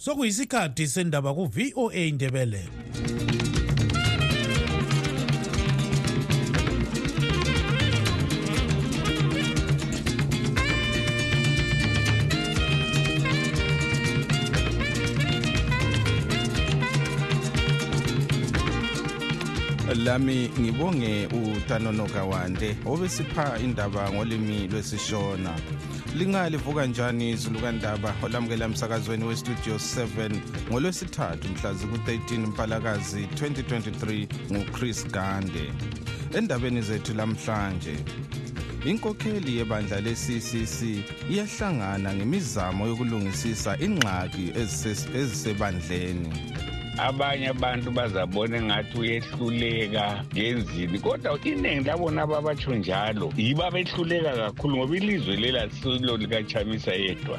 sokuyisikhathi sendaba ku-voa indebele lami ngibonge utanono kawande obesipha indaba ngolimi lwesishona. Lingalivuka njani izulukandaba olamukela emsakazweni westudio 7 ngolwesithathu mhla ziku-13 mpalakazi 2023 nguchris gande. Endabeni zethu lamhlanje inkokheli yebandla le-ccc iyahlangana ngemizamo yokulungisisa ingxaki ezisebandleni. Abanye abantu bazabona engathi uyehluleka ngenzini kodwa iningi labona ababatsho njalo. Yibo abehluleka kakhulu ngoba ilizwe lela silo likachamisa yedwa.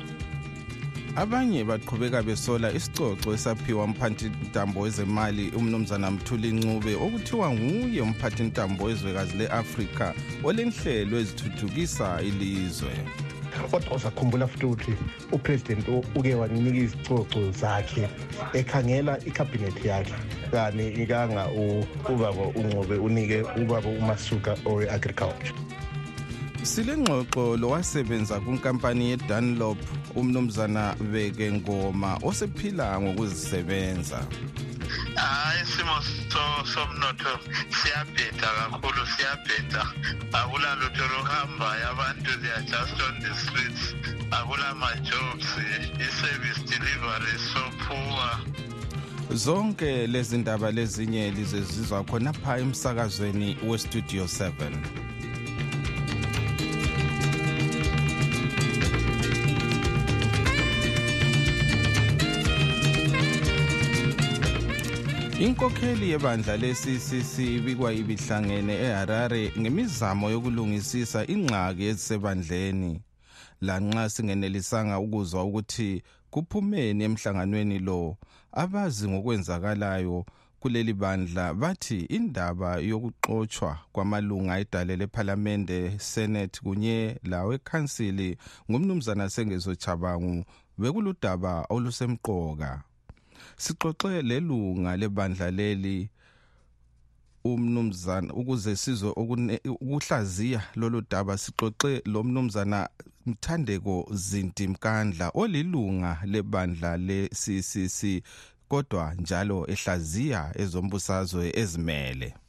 Abanye baqhubeka besola isicoco esaphiwa umphathintambo wezemali umnumzana mthuli ncube okuthiwa nguye umphathintambo wezwekazi le-afrika olenhlelo ezithuthukisa ilizwe. Kodwa uzakhumbula futhi ukuthi upresident uke wanika izicoco zakhe ekhangela ikhabhinethi yakhe. Kani ikanga ubaba uncobe unike ubaba umasuka owe-agriculture sile ngxoxo lowasebenza kunkampani yeDunlop umnumzana beke ngoma osephila ngokuzisebenza hayi isimo somnotho siyabheda kakhulu siyabheda. Akulalutho lokuhambayo abantu they are just on the streets. Akulama-jobs i-service delivery so poor. Zonke lezi ndaba lezinye lizezizwa khonapha emsakazweni westudio 7 inkokheli yebandla le-ccc ibikwa ibihlangene eharare ngemizamo yokulungisisa ingxaki ezisebandleni. Lanxa singenelisanga ukuzwa ukuthi kuphumeni emhlanganweni lo abazi ngokwenzakalayo kuleli bandla bathi indaba yokuxotshwa kwamalunga edale lephalamende senate kunye lawekhansili ngumnumzana sengezo chabangu bekuludaba olusemqoka. Sixoxe lelunga lebandla leli umnumzana ukuze sizwe ukuhlaziya lolu daba sixoxe lo mnumzana Mthandeko Zinti Mkandla olilunga lebandla le-CCC kodwa njalo ehlaziya ezombusazwe ezimele.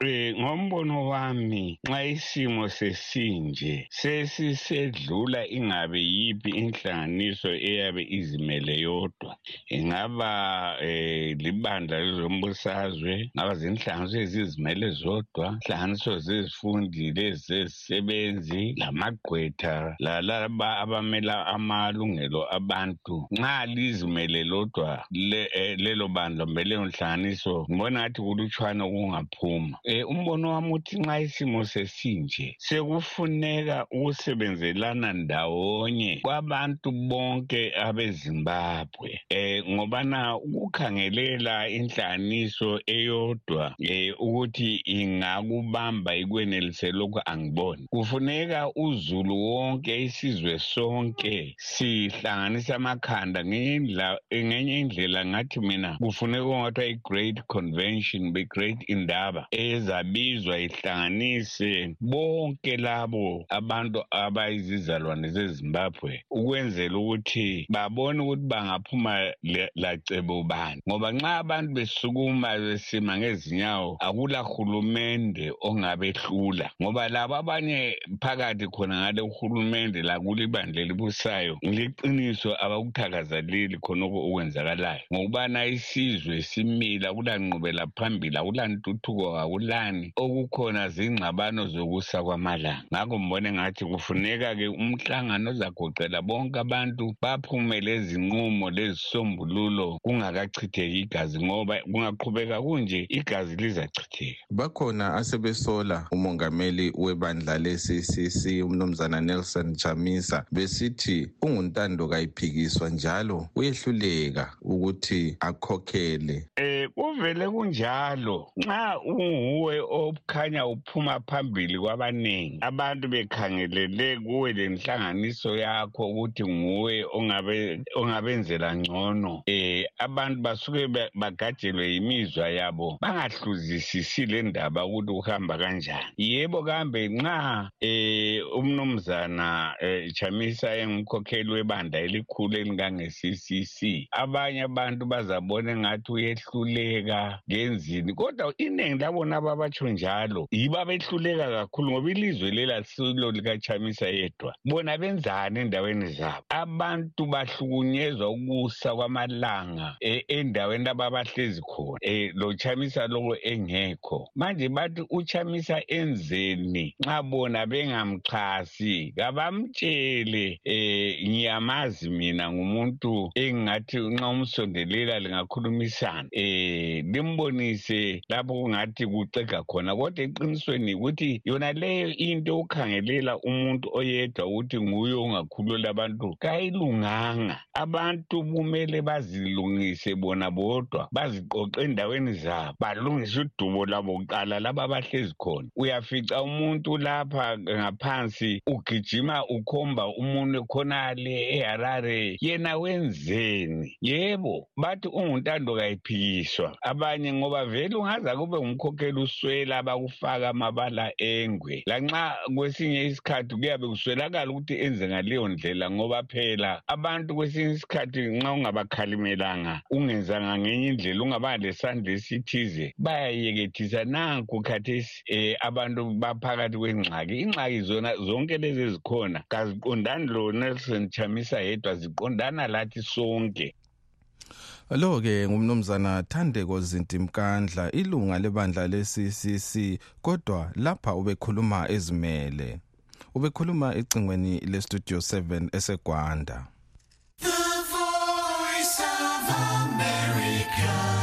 Eh ngombono wami nxa isimo sesinje sesisedlula ingabe yipi inhlanganiso eyabe izimele yodwa ingaba eh libandla lezombusazwe ngaba zinhlanganiso ezizimele zodwa inhlanganiso zezifundi lezezisebenzi lamagqwetha lalaba abamela amalungelo abantu. Nxa lizimele lodwa eh, lelo bandla kumbe leyo nhlanganiso ngibona ngathi kulutshwana okungaphuma. Eh umbono wami uthi nxa isimo sesinje sekufuneka ukusebenzelana ndawonye kwabantu bonke abeZimbabwe. Eh ngobana ukukhangelela inhlaniso eyodwa eh ukuthi ingakubamba ikwenelise lokhu angiboni. Kufuneka uzulu wonke isizwe sonke sihlanganisa amakhanda ngenye indlela ngathi mina kufuneka ongathiwa i-great convention be-great indaba ezabizwa ihlanganise bonke labo abantu abayizizalwane zezimbabwe ukwenzela ukuthi babone ukuthi bangaphuma lacebo bani. Ngoba nxa abantu besukuma besima ngezinyawo akula hulumende ongabehlula. Ngoba labo abanye phakathi khona ngale uhulumende lakule ibandla elibusayo liqiniso abakuthakazaleli khonokho okwenzakalayo. Ngokubana isizwe simila akulanqubela phambili akulantuthuko akulani okukhona zingxabano zokusa kwamalanga. Ngakho mbone ngathi kufuneka-ke umhlangano ozagoqela bonke abantu baphume lezinqumo lezisombululo kungakachitheki igazi ngoba kungaqhubeka kunje igazi lizachitheka. Bakhona asebesola umongameli webandla le-ccc umnumzana nelson chamisa besithi unguntando kayiphikiswa njalo uyehluleka ukuthi akhokhele. um kuvele kunjalo. Nxa unguwe okhanya uphuma phambili kwabaningi abantu bekhangelele kuwe lenhlanganiso yakho ukuthi nguwe ongabe ongabenzela ngcono. Eh abantu basuke bagajelwe yimizwa yabo bangahluzisisi le ndaba ukuthi uhamba kanjani. Yebo kambe nxa eh umnumzana eh, Chamisa engumkhokheli webandla elikhulu elingange-CCC abanye abantu bazabona engathi uyehluleka ngenzini? Kodwa iningi labona ababatsho njalo yibo abehluleka kakhulu ngoba ilizwe lela silo likachamisa yedwa. Bona benzani endaweni zabo? Abantu bahlukunyezwa ukusa kwamalanga e, endaweni lapho abahlezi khona um lo chamisa loko engekho. Manje bathi uchamisa enzeni? Nxa bona bengamxhasi kabamtshele um ngiyamazi mina ngumuntu engingathi nxa umsondelela lingakhulumisana um limbonise lapho kungathi kucega khona kodwa eqinisweni ukuthi yona leyo into ukhangelela umuntu oyedwa ukuthi nguye ongakhulula abantu kayilunganga. Abantu kumele bazilungise bona bodwa baziqoqe endaweni zabo balungise udubo labo kuqala laba abahlezi khona. Uyafica umuntu lapha ngaphansi ugijima ukhomba umuntu khonale eharare yena wenzeni? Yebo bathi unguntando kayiphikiswa abanye ngoba vele ungaza kube ngumkhokheli uswela bakufaka amabala engwe. Lanxa kwesinye isikhathi kuyabe kuswelakala ukuthi enze ngaleyo ndlela ngoba phela abantu kwesinye isikhathi nxa ungabakhalimelanga ungenzanga ngenye indlela ungabanga lesandla esithize bayayekethisa nanku khathesi um abantu baphakathi kwengxaki ingxaki zona zonke lezi ezikhona kaziqondani lo nelson chamisa yedwa ziqondana lathi sonke lo-ke ngumnumzana thandeko zintimkandla ilunga lebandla le-ccc kodwa lapha ubekhuluma ezimele. Ubekhuluma ecingweni lestudio 7 esegwanda. The voice of America,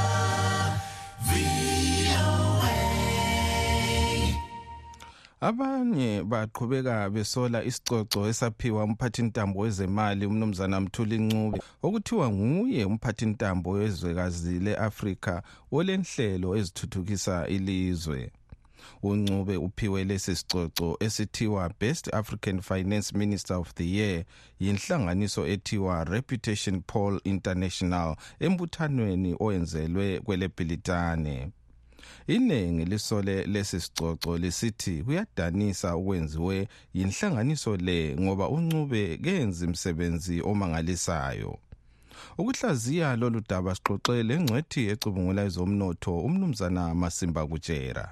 abanye baqhubeka besola isicoco esaphiwa umphathintambo wezemali umnumzana mthuli ncube okuthiwa nguye umphathintambo wezwekazi le-afrika olenhlelo ezithuthukisa ilizwe. Uncube uphiwe lesi sicoco esithiwa best african finance minister of the year yinhlanganiso ethiwa reputation poll international embuthanweni owenzelwe kwelebhilitane iningi lisole lesi sicoco lisithi kuyadanisa okwenziwe yinhlanganiso le ngoba uncube kenzi imsebenzi omangalisayo. Ukuhlaziya lolu daba sixoxe lengcwethi ecubungula ezomnotho umnumzana masimba kutshera.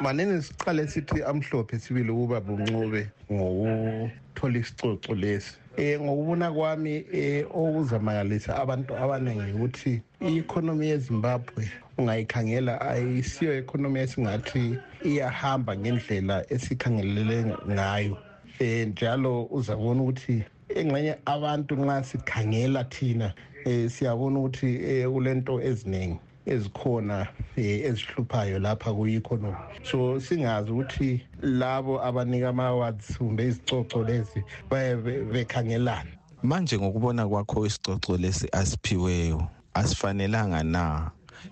Manene siqale sithi amhlophe sibili ukuba buncube ngokuthola isicoco lesi. Um ngokubona kwami um okuzamangalisa abantu abaningi ukuthi i-economy yezimbabwe ungayikhangela ayisiyo economy esingathi iyahamba ngendlela esikhangelele ngayo. Um njalo uzabona ukuthi engxenye abantu nxa sikhangela thina um siyabona ukuthi um kulento eziningi. Ezikhona eh, ezihluphayo lapha ku-economy so singazi ukuthi labo abanika ama-awards kumbe izicoco lezi baye be- bekhangelana manje ngokubona kwakho isicoco lesi asiphiweyo asifanelanga na?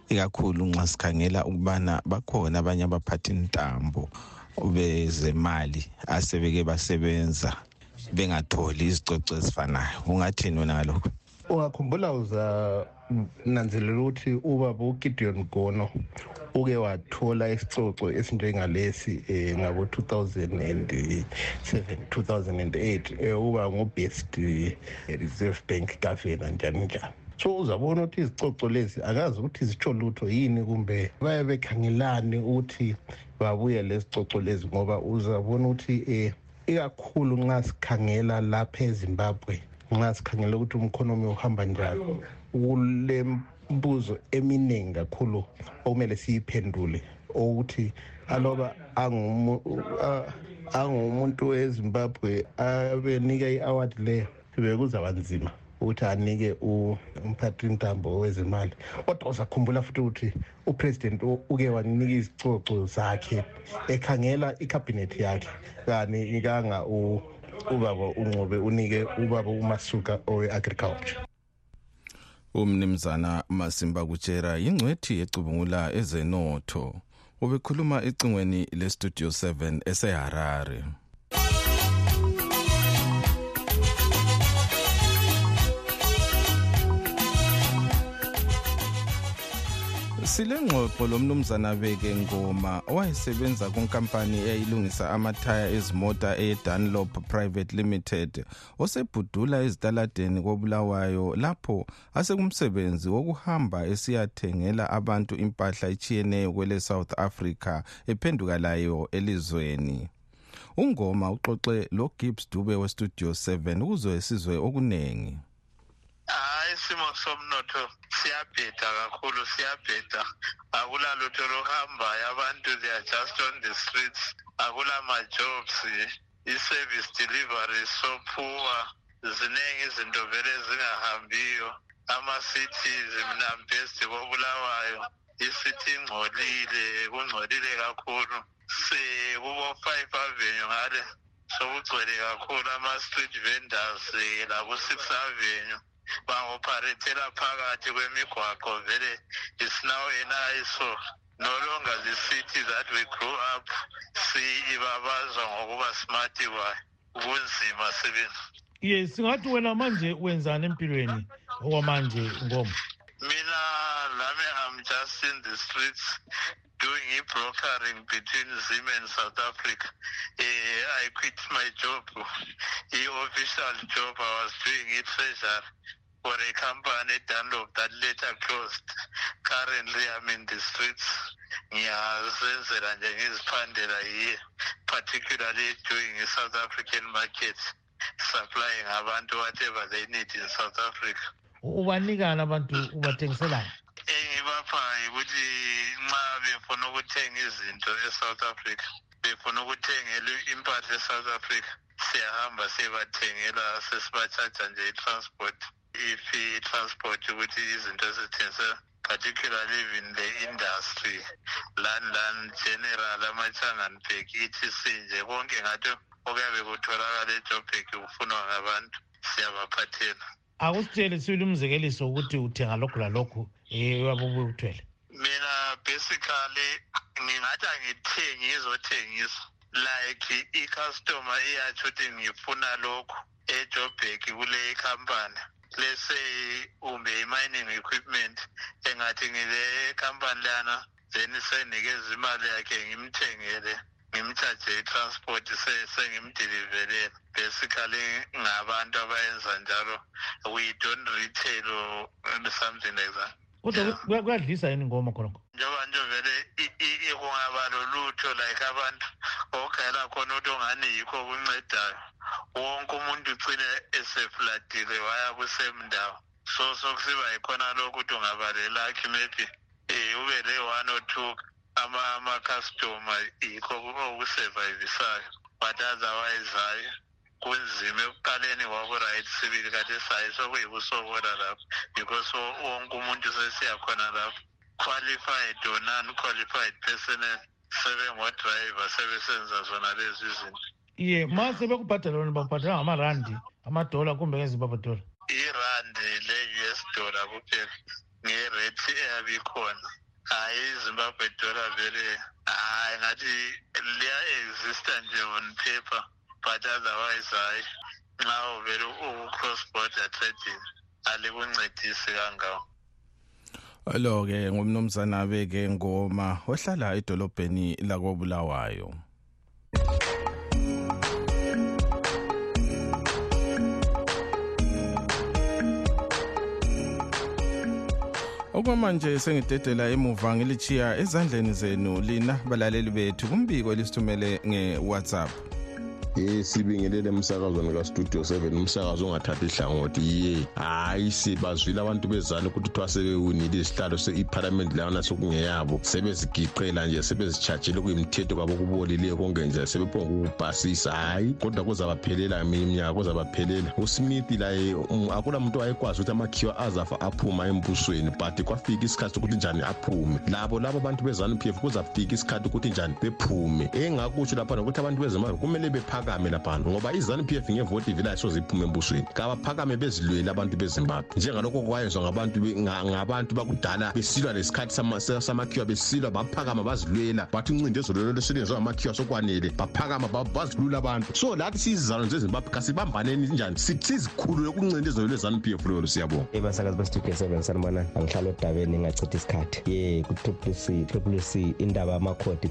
Ikakhulu nxa sikhangela ukubana bakhona abanye abaphathintambo bezemali asebeke basebenza bengatholi izicoco ezifanayo. Ungathini wena ngalokho? Ungakhumbula uzananzelela ukuthi ubaba ugideon gono uke wathola isicoco esinjengalesi um ngabo-2007 2008 um uba ngu-best eh, reserve bank governor njani njani. So uzabona ukuthi izicoco lezi akazi ukuthi zitsho lutho yini kumbe baye bekhangelani ukuthi babuye lezicoco lezi ngoba uzabona ukuthi um ikakhulu nxa sikhangela lapha ezimbabwe nxa sikhangela ukuthi umkhonomi uhamba njani. Kule mbuzo eminingi kakhulu okumele siyiphendule okuthi aloba angumuntu ezimbabwe abenika i-award leyo bekuzaba nzima ukuthi anike u- umphathintambo wezimali kodwa uzakhumbula futhi ukuthi upresident uke wanika izicoco zakhe ekhangela ikhabhinethi yakhe kani ikanga ubaba uncobe unike ubaba umasuka owe-agriculture. Umnimzana masimba kutshera yingcwethi ecubungula ezenotho. Ubekhuluma ecingweni lestudio 7 eseharare silengxoxo lomnumzana beke ngoma owayesebenza kunkampani eyayilungisa amathaya ezimota eDunlop Private Limited osebhudula ezitaladeni kobulawayo lapho asekumsebenzi wokuhamba esiyathengela abantu impahla ichiyeneyo kwele South Africa ephenduka layo elizweni. Ungoma uxoxe lo Gibbs Dube we Studio 7 ukuze sizwe okunengi. hayi isimo somnotho siyabheda kakhulu siyabheda. Akulalutho luhambayo abantu they are just on the streets. Akulama-jobs i-service delivery so poor. Ziningi izinto vele zingahambiyo ama-cities mnambesi kobulawayo isithi ingcolile kungcolile kakhulu. Sekubo-five avenue ngale sokugcwele kakhulu ama-street vendors eh, labo-six avenue. Bangoparethela phakathi kwemigwaqo vele is now eyesore no longer the city that we grew up. Siyibabazwa ngokuba smart kwayo kunzima sebenzi. Ye singathi wena manje wenzani empilweni okwamanje ngoma? Mina lami i'm just in the streets doing i-brokering between zim and south africa. Uh, i quit my job i-official job. I was doing i-treasury for a company dunlop that later closed. Currently i'm in the streets. Ngiyazenzela nje ngiziphandela yiye particularly doing i-south african market supplying abantu whatever they need in south africa. Ubanikani abantu ubathengiselani engibaphayo ukuthi nxa befuna ukuthenga izinto e-south africa befuna ukuthengela impahla e-south africa siyahamba siyebathengela sesibatshaja nje i-transport. If i-transport ukuthi izinto ezithengise particularly even the industry lani lani general amachanganbek etc nje konke ngathi okuyabe kutholakala ejobhek kufunwa ngabantu siyabaphathela. Akusitshele sibili umzekeliso ukuthi uthenga lokhu lalokhu um uyabe ubuthwele mina basically ngingathi angithengi ngizothengisa. Like i-customer iyatsho ukuthi ngifuna lokhu ejobhek kule company let's say umbe i-mining equipment engathi ngile company lana then senikeza imali yakhe ngimthengele. Ngimtshaje i-transport se- sengimdelivelela basically ngabantu abayenza njalo. We don't retail or something like that. Kodwa kuyadlisa yini ngoma khonokho? Njengoba nje vele kungaba lolutho like abantu okugayela khona ukuthi ongani yikho okuncedayo. Wonke umuntu ugcine eseflatile waya kusemndawo so sokusiba yikhona lokhu ukuthi ungaba lelakhi maybe um ube le-one or two ama-customer yikho okusurvivisayo but otherwise hayi kunzima ekuqaleni kwako-right sibili kade sayi sokuyibusokola lapho because wo- wonke umuntu sesiyakhona lapho. Qualified or non-qualified personnel sebengodriver sebesenza zona lezi zinto ye ma sebekubhadala wena bakubhadala ngamarandi amadola kumbe ngezimbabwe dola irandi le-us dollar kuphela ngerate eyabe ikhona hayi izimbabwe dollar vele hayi ngathi liya-exista nje on paper but otherwise hayi nxa uvele uku-cross border trading alikuncedisi kangawo lo ke ngumnumzana beke ngoma ohlala edolobheni lakobulawayo. Okwamanje sengidedela emuva ngilichiya ezandleni zenu lina balaleli bethu kumbiko elisithumele nge-whatsapp ye sibingelele emsakazweni kastudio 7 umsakazo ongathathi ihlangothi ye. Hayi sibazwile abantu bezana ukuthi kuthiwa sebewinile izihlalo se-iphalamende lana sokungeyabo. Sebezigiqela nje sebezitshajile kuyimthetho kwabo kubolileyo konke nje sebephonga ukubhasisa. Hayi kodwa kuzabaphelela mina iminyaka kuzabaphelela. Usmith laye um, akula muntu wayekwazi ukuthi amakhiwa azafa aphuma embusweni but kwafika isikhathi sokuthi njani aphume. Labo labo abantu bezanu p f kuzafika isikhathi ukuthi njani bephume. Engakutsho lapha nokuthi abantu bezimali kumele bephaka kabaphakame laphana ngoba izanu p f ngevoti ivelayo soze iphume embusweni. Kabaphakame bezilwele abantu bezimbabwe. Njengalokho kwayenzwa ngabantu ngabantu bakudala besilwa lesikhathi samakhiwa besilwa baphakama bazilwela. Bathi selenzwa ngamakhiwa sokwanele baphakama bazilula abantu. So lathi zezimbabwe kasibambaneni njani? F lolo siyabonga. Ebasakazi seven angihlala odabeni isikhathi. Ye ku-triple c indaba yamakhodi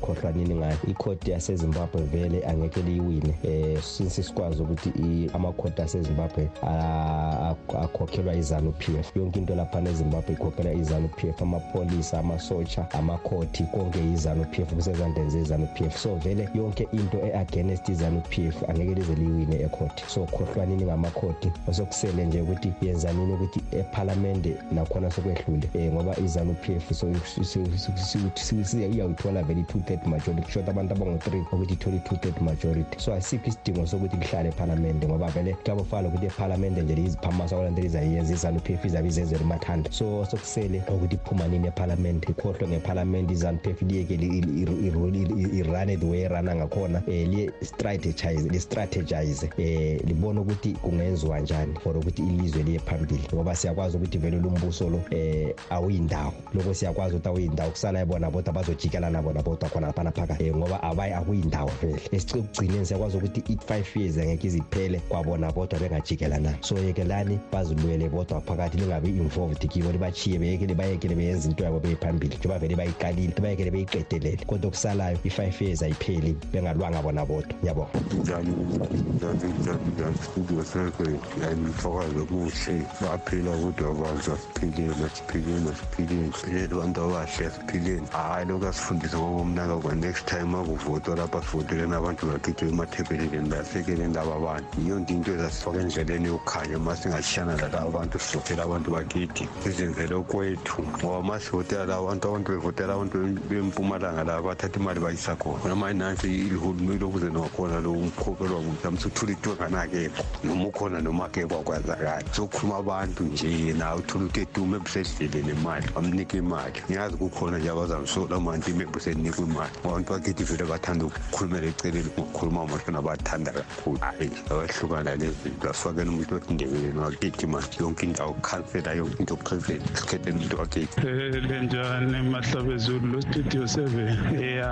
ngayo? Ikhodi yasezimbabwe vele angeke liyiwine um since sikwazi ukuthi i- amakhodi asezimbabwe a- a- akhokhelwa izanu p f yonke into laphana ezimbabwe ikhokhelwa izanu p f amapolisa amasotsha amakhoti konke izanu p f kusezandleni zezanu p f so vele yonke into e-against izanu p f angeke lize liyiwine ekhodi so khohlwanini ngamakhodi osokusele nje ukuthi yenzanini ukuthi ephalamende nakhona sokwehlule um ngoba izanu p f iyawithola vele i-two third majority kushoda abantu abango-three ukuthi ithole i-two third majority so asikho isidingo sokuthi kuhlale ephalamende ngoba vele kuyabo fala ukuthi ephalamende nje liyiziphamasa kwalanto lizayenza izanu p f izabe izezela imathanda so sokusele ukuthi iphuma nini ephalamende ikhohlwe ngephalamende izanu p f liyeke irane the way erana ngakhona um liye-strategize li-strategize um libone ukuthi kungenziwa njani for ukuthi ilizwe liye phambili. Ngoba siyakwazi ukuthi vele lumbuso lo um awuyindawo. Loko siyakwazi ukuthi awuyindawo kusalayo bona bodwa bazojikelana bona bodwa khona laphana phakathi um ngoba abayi akuyindawo vele. Ekugcineni siyakwazi ukuthi i-five years angeke iziphele kwabona bodwa bengajikelana so yekelani bazilwele bodwa phakathi lingabi involved kibo libachiye beyekele bayekele beyenza into yabo beyiphambili njengoba vele bayiqalile bayekele beyiqedelele kodwa okusalayo i-five years ayipheli bengalwanga bona bodwa. Ngiyabonga njani njani njani njani? Studio seven yayimfakazo kuhle. Baphila kodwa banza siphileni siphileni siphileni siphileni abantu abahle siphileni hhayi lokhu asifundise ngokomnaka kwa next time akuvotwa lapha sivotele nabantu bakhithwe emathebeleni lasekeleni laba bantu yiyo nto into ezasifaka endleleni yokukhanya ma singashiyana lalaba bantu sivotela abantu bakithi sizenzele okwethu ngoba ma sivotela laba bantu abantu bevotela abantu bempumalanga laba bathatha imali bayisa khona. Noma inansi ilihulumile okuze nakhona lo umkhokelwa kuthi amsuthula into enganakekho noma ukhona noma akekho akwazakali sokukhuluma abantu nje nawe uthola ukuthi edume ebusedlele nemali bamnika imali. Ngiyazi kukhona nje abazamsola manje imebusenikwa imali. Abantu bakithi vele bathanda ukukhulumela eceleni ngokukhuluma amahlona bathanda kakhulu. Hayi abahlukana lezinto asifakeni umuntu wesindebeleni wakithi manje yonke indawo khansela yonke into president sikhetheni umuntu wakithi lenjani mahlabezulu lo studio seven. Ya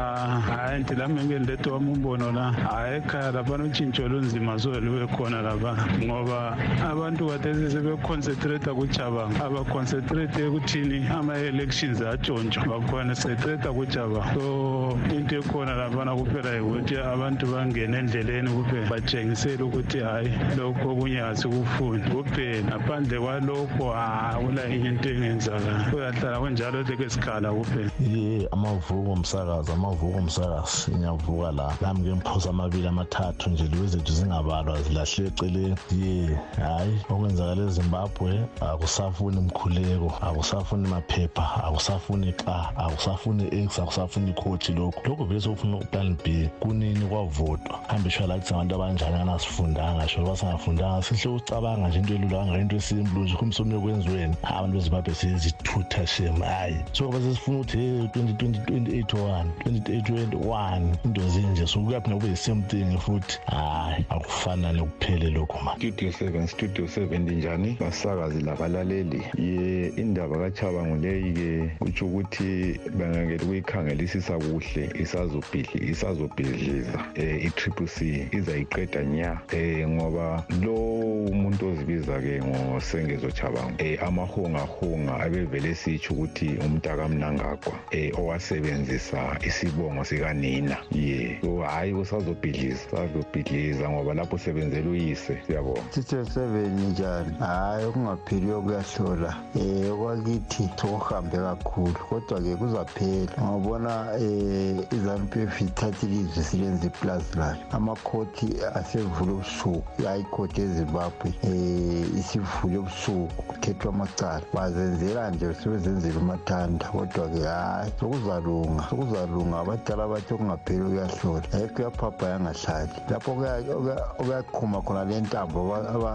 hayi nti lami ngendethe wami umbono la. Hayi ekhaya laphana utshintsho lunzima solube khona lapha. Ngoba abantu kathesi sebeconcentrata kucabanga abaconcentrate ekuthini ama-elections atshontshwa. Baconcentrata kucabanga so into ekhona laphana kuphela yikuthi abantu bangene endleleni kuphela batshengisele ukuthi hhayi lokhu okunye asikufuni kuphela ngaphandle kwalokho akula enye into engenzakala kuyahlala kunjalo leke sikhala kuphela ye amavuko omsakazi amavuko omsakazi ngiyavuka la. Nami ngemphuza amabili amathathu nje liwe zethu zingabalwa zilahle eceleni. Ye hhayi okwenzakala ezimbabwe akusafuni mkhuleko akusafuni maphepha akusafuni xa akusafuni x akusafuni ikhothi lokhu. Lokhu vele sokufuna uplan b kunini kwavotwa? Hambe sho lathi singabantu abanjani angasifundanga sho loba singafundanga sihle ucabanga nje into elula ngento esimbulu nje kumsomne kwenziweni abantu bezimbabwe sezithutha shem hayi. So ngoba sesifuna ukuthi hey 2020 28 2021 into zinje so kuyaphi nakube yi-same thing futhi? Hayi akufana nekuphele lokhu ma studio seven studio seven linjani basakazi labalaleli. Ye indaba kachabango leyi-ke kutsho ukuthi bangangele ukuyikhangelisisa kuhle isazobhidli isazobhidliza um i-triple c izayiqeda nya. Um ngoba lo umuntu ozibiza-ke ngosengezo chabango um amahongahonga abevele sitsho ukuthi umntakamnangagwa um owasebenzisa isibongo sikanina. Ye so hhayi usazobhidliza usazobhidliza ngoba lapho usebenzela uyise. Siyabonga. Sithe seven njani? Hhayi okungapheliyo kuyahlola um okwakithi sokuhambe kakhulu kodwa-ke kuzaphela. Ngabona um izanu-p f ithatha ilizwe silenza iplazi layo amakhoti asevule ubusuku i-high court ezimbabwe um isivule ubusuku kukhethwa amacala. Bazenzela nje sebezenzela umathanda kodwa-ke hhayi sokuzalunga sokuzalunga abadala bathi okungapheli kuyahlola. Ayikho uyaphapha yangahlali. Lapho okuyaqhuma khona le ntambo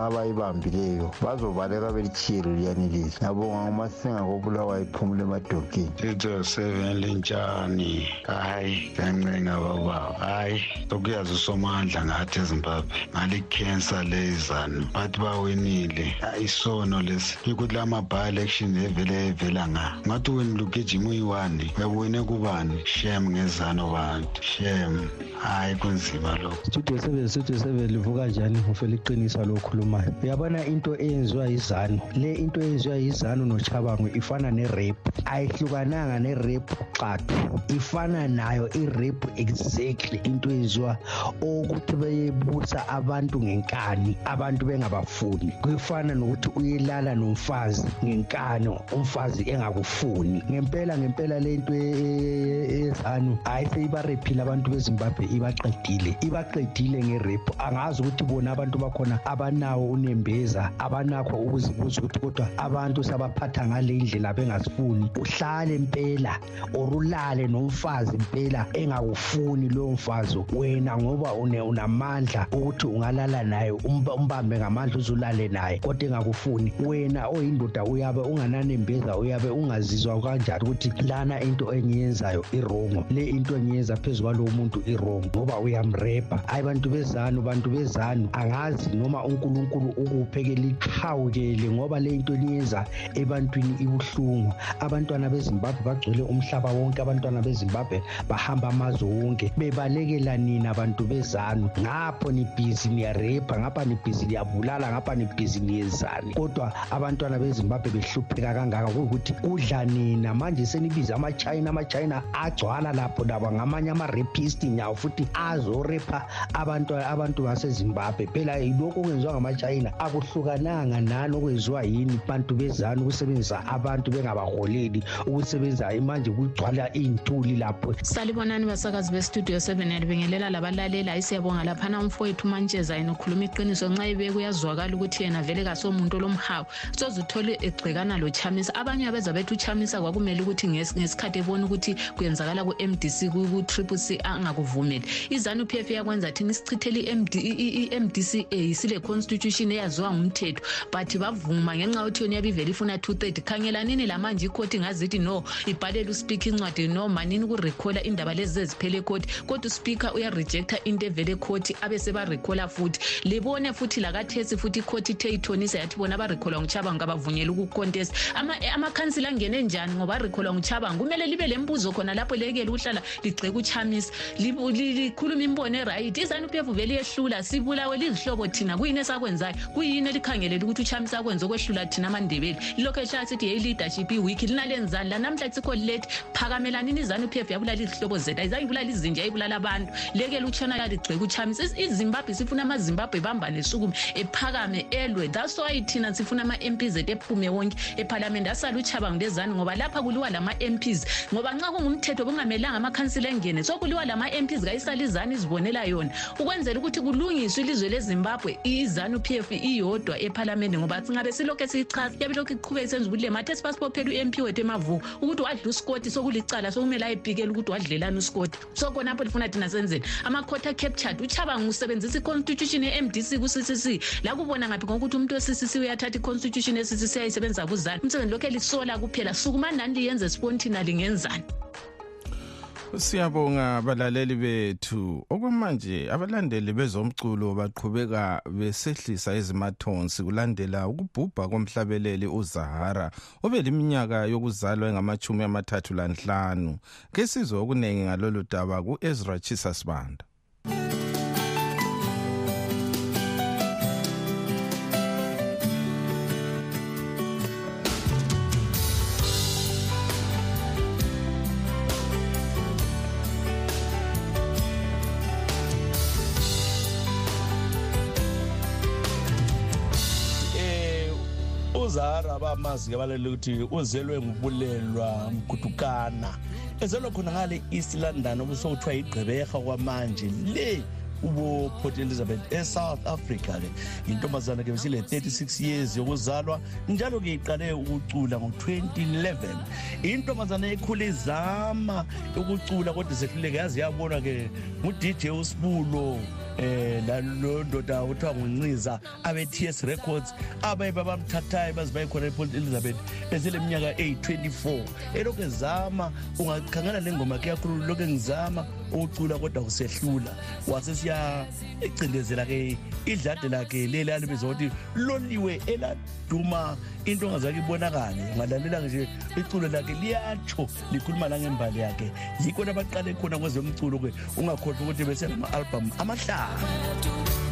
abayibambileyo bazobaleka belithiyelo liyanelisa ngiyabonga ngomasinga kobulawayo iphumule emadokeni. Tito seven lintshani hayi kancenga bababa hayi sokuyazi usomandla ngathi ezimbabwe ngale khensa lezanu bathi bawinile isono lesi. Ukuthi la ma-bi-election evele evela nga? Ngathi wena lugijima uyi-one uyabuwine kubani? Shem ngezano bantu. Shem. Hayi kunzima lokho. Studio seven studio seven livuka njani? Ngifela iqinisa lo khulumayo uyabona into eyenziwa yizanu. Le into eyenziwa yizanu nochabango ifana nerep ayihlukananga nerep qathu ifana nayo irep exactly. Into eyenziwa okuthi beyebusa abantu ngenkani abantu bengabafuni. Kuyifana nokuthi uyelala nomfazi ngenkani umfazi engakufuni. Ngempela ngempela lento ezanu hayi seyibarephile abantu bezimbabwe ibaqedile ibaqedile ngerephu angazi ukuthi bona abantu bakhona abanawo unembeza abanakho ukuzibuza ukuthi kodwa abantu sabaphatha ngale ndlela bengasifuni uhlale mpela or ulale nomfazi mpela engakufuni loyo mfazi wena ngoba unamandla ukuthi ungalala naye umbambe ngamandla uzulale naye. Kodwa engakufuni wena oyindoda uyabe ungananembeza uyabe ungazizwa kanjani ukuthi lana into engiyenzayo irongo le into engiyenza phezu kwalowo muntu irongo ngoba uyamrepha hayi bantu bezanu bantu bezanu angazi noma unkulunkulu ukuphekela iqhawukele ngoba le into niyenza ebantwini ibuhlungu. Abantwana bezimbabwe bagcwele umhlaba wonke abantwana bezimbabwe bahamba amazwe wonke. Bebalekela nina bantu bezanu ngapho nibhizi niyarepha ngapha nibhizi niyabulala ngapha nibhizi niyenzani kodwa abantwana bezimbabwe behlupheka kangaka kuyukuthi kudla nina. Manje senibiza amachina amachina agcwala lapho laba ngamanye ama-rapist nyawo futhi azorepha abantu abantu basezimbabwe. Phela lokhu okwenziwa ngamachina akuhlukananga nani okwenziwa yini bantu bezanu ukusebenzisa abantu bengabaholeli ukusebenzisa manje kugcwala iy'ntuli lapho. Salibonani basakazi bestudio seven yalibingelela labalalelayo siyabonga laphana umfowethu umantsheza yena ukhuluma iqiniso. Nxa ibe kuyazwakala ukuthi yena vele kasomuntu olomhawu. Soze uthole egxekana lochamisa. Abanye abeza bethi uchamisa kwakumele ukuthi ngesikhathi ebona ukuthi kuyenzakala ku-mdc ku-triple c angakuvumeli. Izanu p f yakwenza thina isichithele i-mdca sile constitution eyaziwa ngumthetho. But bavuma ngenxa yokuthi yona iyabe ivele ifuna two thirty. Khangelanini lamanje ikhoti ngazithi no ibhalele uspika incwadi. No manini ukurekhola indaba lezi zeziphele ekhoti. Kodwa uspika uyarejecta into evele ekhoti abesebarekhola futhi. Libone futhi lakathesi futhi ikhoti ithe ithonisa yathi bona abarekholwa nguchabango kabavunyela ukukontest amakhansila angene njani ngoba arekholwa nguchabango kumele libe le mbuzo khona lapho lekele ukuhlala ligceka uchamisa. Likhuluma imbono erayithi izanu p f vele yehlula sibulawe lizihlobo thina? Kuyini esakwenzayo? Kuyini elikhangelele ukuthi uchamisa akwenze okwehlula thina amandebeli lilokhu ehlala sithi yeyi-leadership iwiki linalenzani? Lanamhla sikho lilethi phakamelanini izanu p f yabulala izihlobo zethu. Ayizayibulala izinja yayibulala abantu. Lekele utshona yaligxeka uchamisa izimbabwe sifuna amazimbabwe bambane sukume ephakame elwe. That's why thina sifuna ama-mps ethu ephume wonke ephalamende. Asala uchabango lezani ngoba lapha kuliwa lama-mps ngoba nxa kungumthetho kungamelanga amakhansila engene sokuliwa lama-mps kayisala izani izibonela yona. Ukwenzela ukuthi kulungiswe ilizwe lezimbabwe izanu p f iyodwa ephalamende ngoba singabe silokhu siyichaza yabe lokhu iqhubeka isenza ukuthi le mathe sibasibophela u-mp wethu emavuko ukuthi wadla usikoti sokulicala sokumele ayibhikele ukuthi wadlelani usikoti. So khonapho lifuna thina senzeni. Amakhoti acaptured uchabanga usebenzisa iconstitution ye-mdc ku-ccc la kubona ngaphi ngokuthi umuntu we-ccc uyathatha iconstitution ye-ccc ayisebenzisa kuzani umsebenzi lokhu elisola kuphela sukumani nani liyenze siboni thina lingenzani Siyabonga abalaleli bethu. Okwamanje abalandeli bezomculo baqhubeka besehlisa izimathonsi kulandela ukubhubha komhlabeleli uZahara obeliminyaka yokuzalwa engamachumi amathathu lanhlanu. Ke sizwe okunengi ngalolu daba kuEzra Chisasbanda. Uzahara bamazi ke balele ukuthi uzelwe ngubulelwa mgutukana ezelwe khona ngale east london okusokuthiwa igqeberha kwamanje le ubo Port Elizabeth eSouth Africa ke. Intombazana ke besile 36 years yokuzalwa njalo ke iqale ukucula ngo2011 intombazana ekhule izama ukucula kodwa sehluleke yazi yabona ke ngu DJ uSibulo. Eh lalo ndoda uthiwa ngunciza abe-ts records abaye babamthathayo bazibaye khona eport elizabeth eseleminyaka eyi-24 elokhu ezama ungakhangela le ngoma yakhe yakhulu lokhu engizama ukucula kodwa kusehlula wasesiyacindezela-ke idlade lakhe leli alibiza ukuthi loliwe eladuma into ongazake ibonakale. Ngalalela nje iculo lakhe liyatsho likhuluma langembali yakhe. Yikho nabaqale khona kwezomculo-ke ungakhohlwa ukuthi besenama-albhamu amahlanu.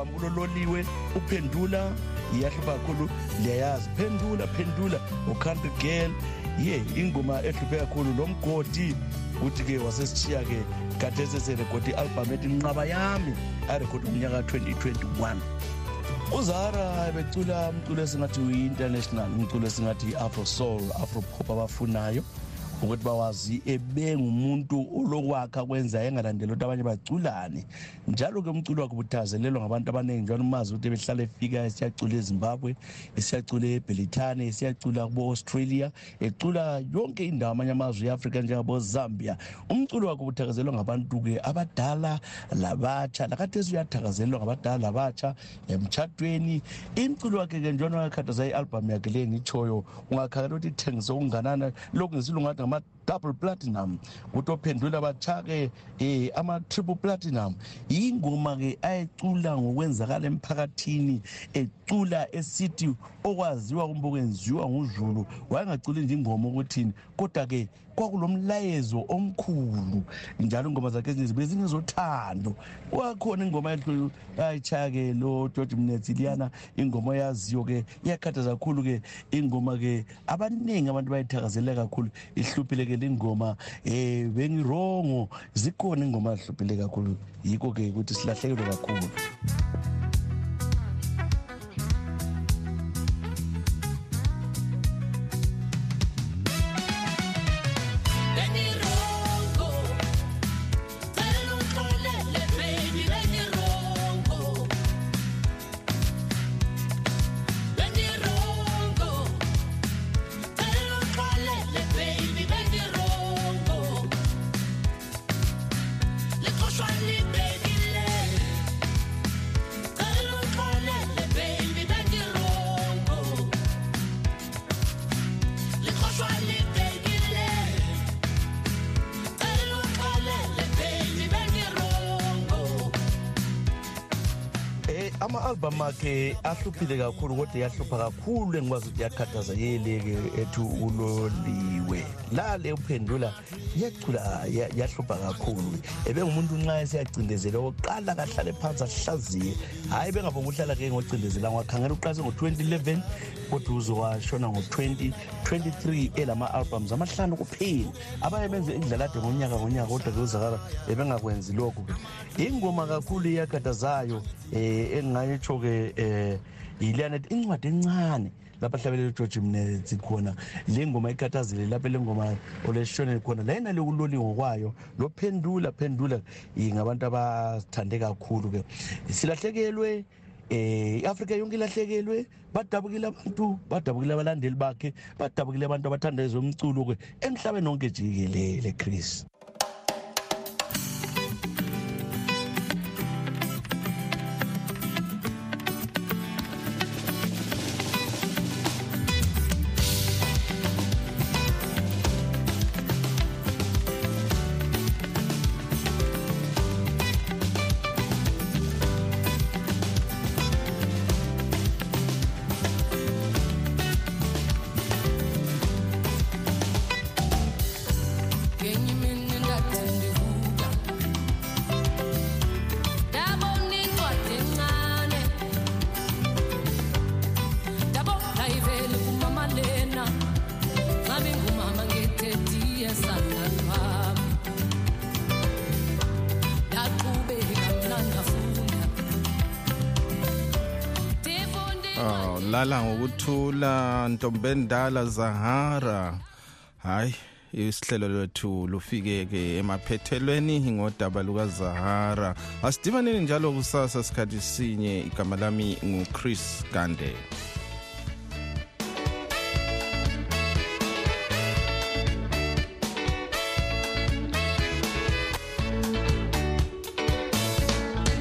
Lama-albhamu kulololiwe uphendula. Iyahlupha kakhulu liyayazi. Phendula phendula u-country girl. Ye ingoma ehluphe kakhulu lo mgodi kuthi-ke wasesishiya-ke kade seserekhodi i-albhamu ethi nqaba yami arekhodi ngomnyaka ka-2021 uzara becula umculo esingathi uyi-international umculo esingathi i-afro soul afro pop abafunayo. Ukuthi bawazi ebengumuntu olokwakha kwenza engalandeli ukuthi abanye baculane njalo-ke umculo wakhe ubuthazelelwa ngabantu abaningi njalo umazi ukuthi behlala efika esiyacula ezimbabwe esiyacula ebhelithane esiyacula kubo-australia ecula yonke indawo amanye amazwe e-afrika njengabo-zambia. Umculo wakhe ubuthakazelelwa ngabantu-ke abadala labatsha. Lakathesi uyathakazelelwa ngabadala labatsha emtshatweni. Imculo wakhe-ke njalo wakhathaza i-albhamu yakhe le ngitshoyo ungakhangela ukuthi ithengise okunganani lokhu ngesilungu ngathi ngama-double platinum. Kuthi ophendula batsha-ke um ama-triple platinum. Yingoma-ke ayecula ngokwenzakala emphakathini ecula esithi okwaziwa kumbe okwenziwa nguzulu wayengaculi nje ingoma ukuthini kodwa-ke kwakulomlayezo omkhulu njalo ingoma zakhe ezininzi bezingezothando wakhona ingoma ayitshaya-ke lo george mnetsi liyana ingoma oyaziyo-ke iyakhathaza kakhulu-ke ingoma-ke abaningi abantu bayithakazele kakhulu ihluphile-ke le ngoma um bengirongo zikhona ingoma zihluphile kakhulu. Yikho-ke ukuthi silahlekelwe kakhulu. Eh, ama-albhamu akhe ahluphile kakhulu kodwa yahlupha kakhulu engikwazi ukuthi yakhathaza yeleke ethi uloliwe. Lale uphendula yacula ya- yahlupha kakhulu. Ebengumuntu nxa esiyacindezela okokuqala kahlale phansi ahlaziye. Hhayi bengabonga uhlala ke ngocindezela ngakhangela uqalise ngo-2011 kodwa uzowashona ngo-2023 elama-albums amahlanu kuphela. Abanye benze indlalade ngonyaka ngonyaka kodwa ke uzakala ebengakwenzi lokhu-ke ingoma kakhulu iyakhathazayo um engingayitsho-ke um yiliyana ethi incwadi encane. Lapho ahlabelele ugeorge mnetsi khona le ngoma ikhathazile lapho le ngoma oleshonele khona la yena lokuloli ngokwayo lophendula phendula eh, ngabantu abasithande kakhulu-ke. Silahlekelwe eh iAfrika yonke ilahlekelwe badabukile abantu badabukile abalandeli bakhe badabukile abantu abathanda ezomculo ke emhlabeni wonke jikelele Chris. Oh lala ngokuthula ntombendala Zahara. Hayi isihlelo lethu lufike ke emaphethelweni ngodaba luka Zahara asidibaneni njalo kusasa sikhathi sinye. Igama lami nguChris Gande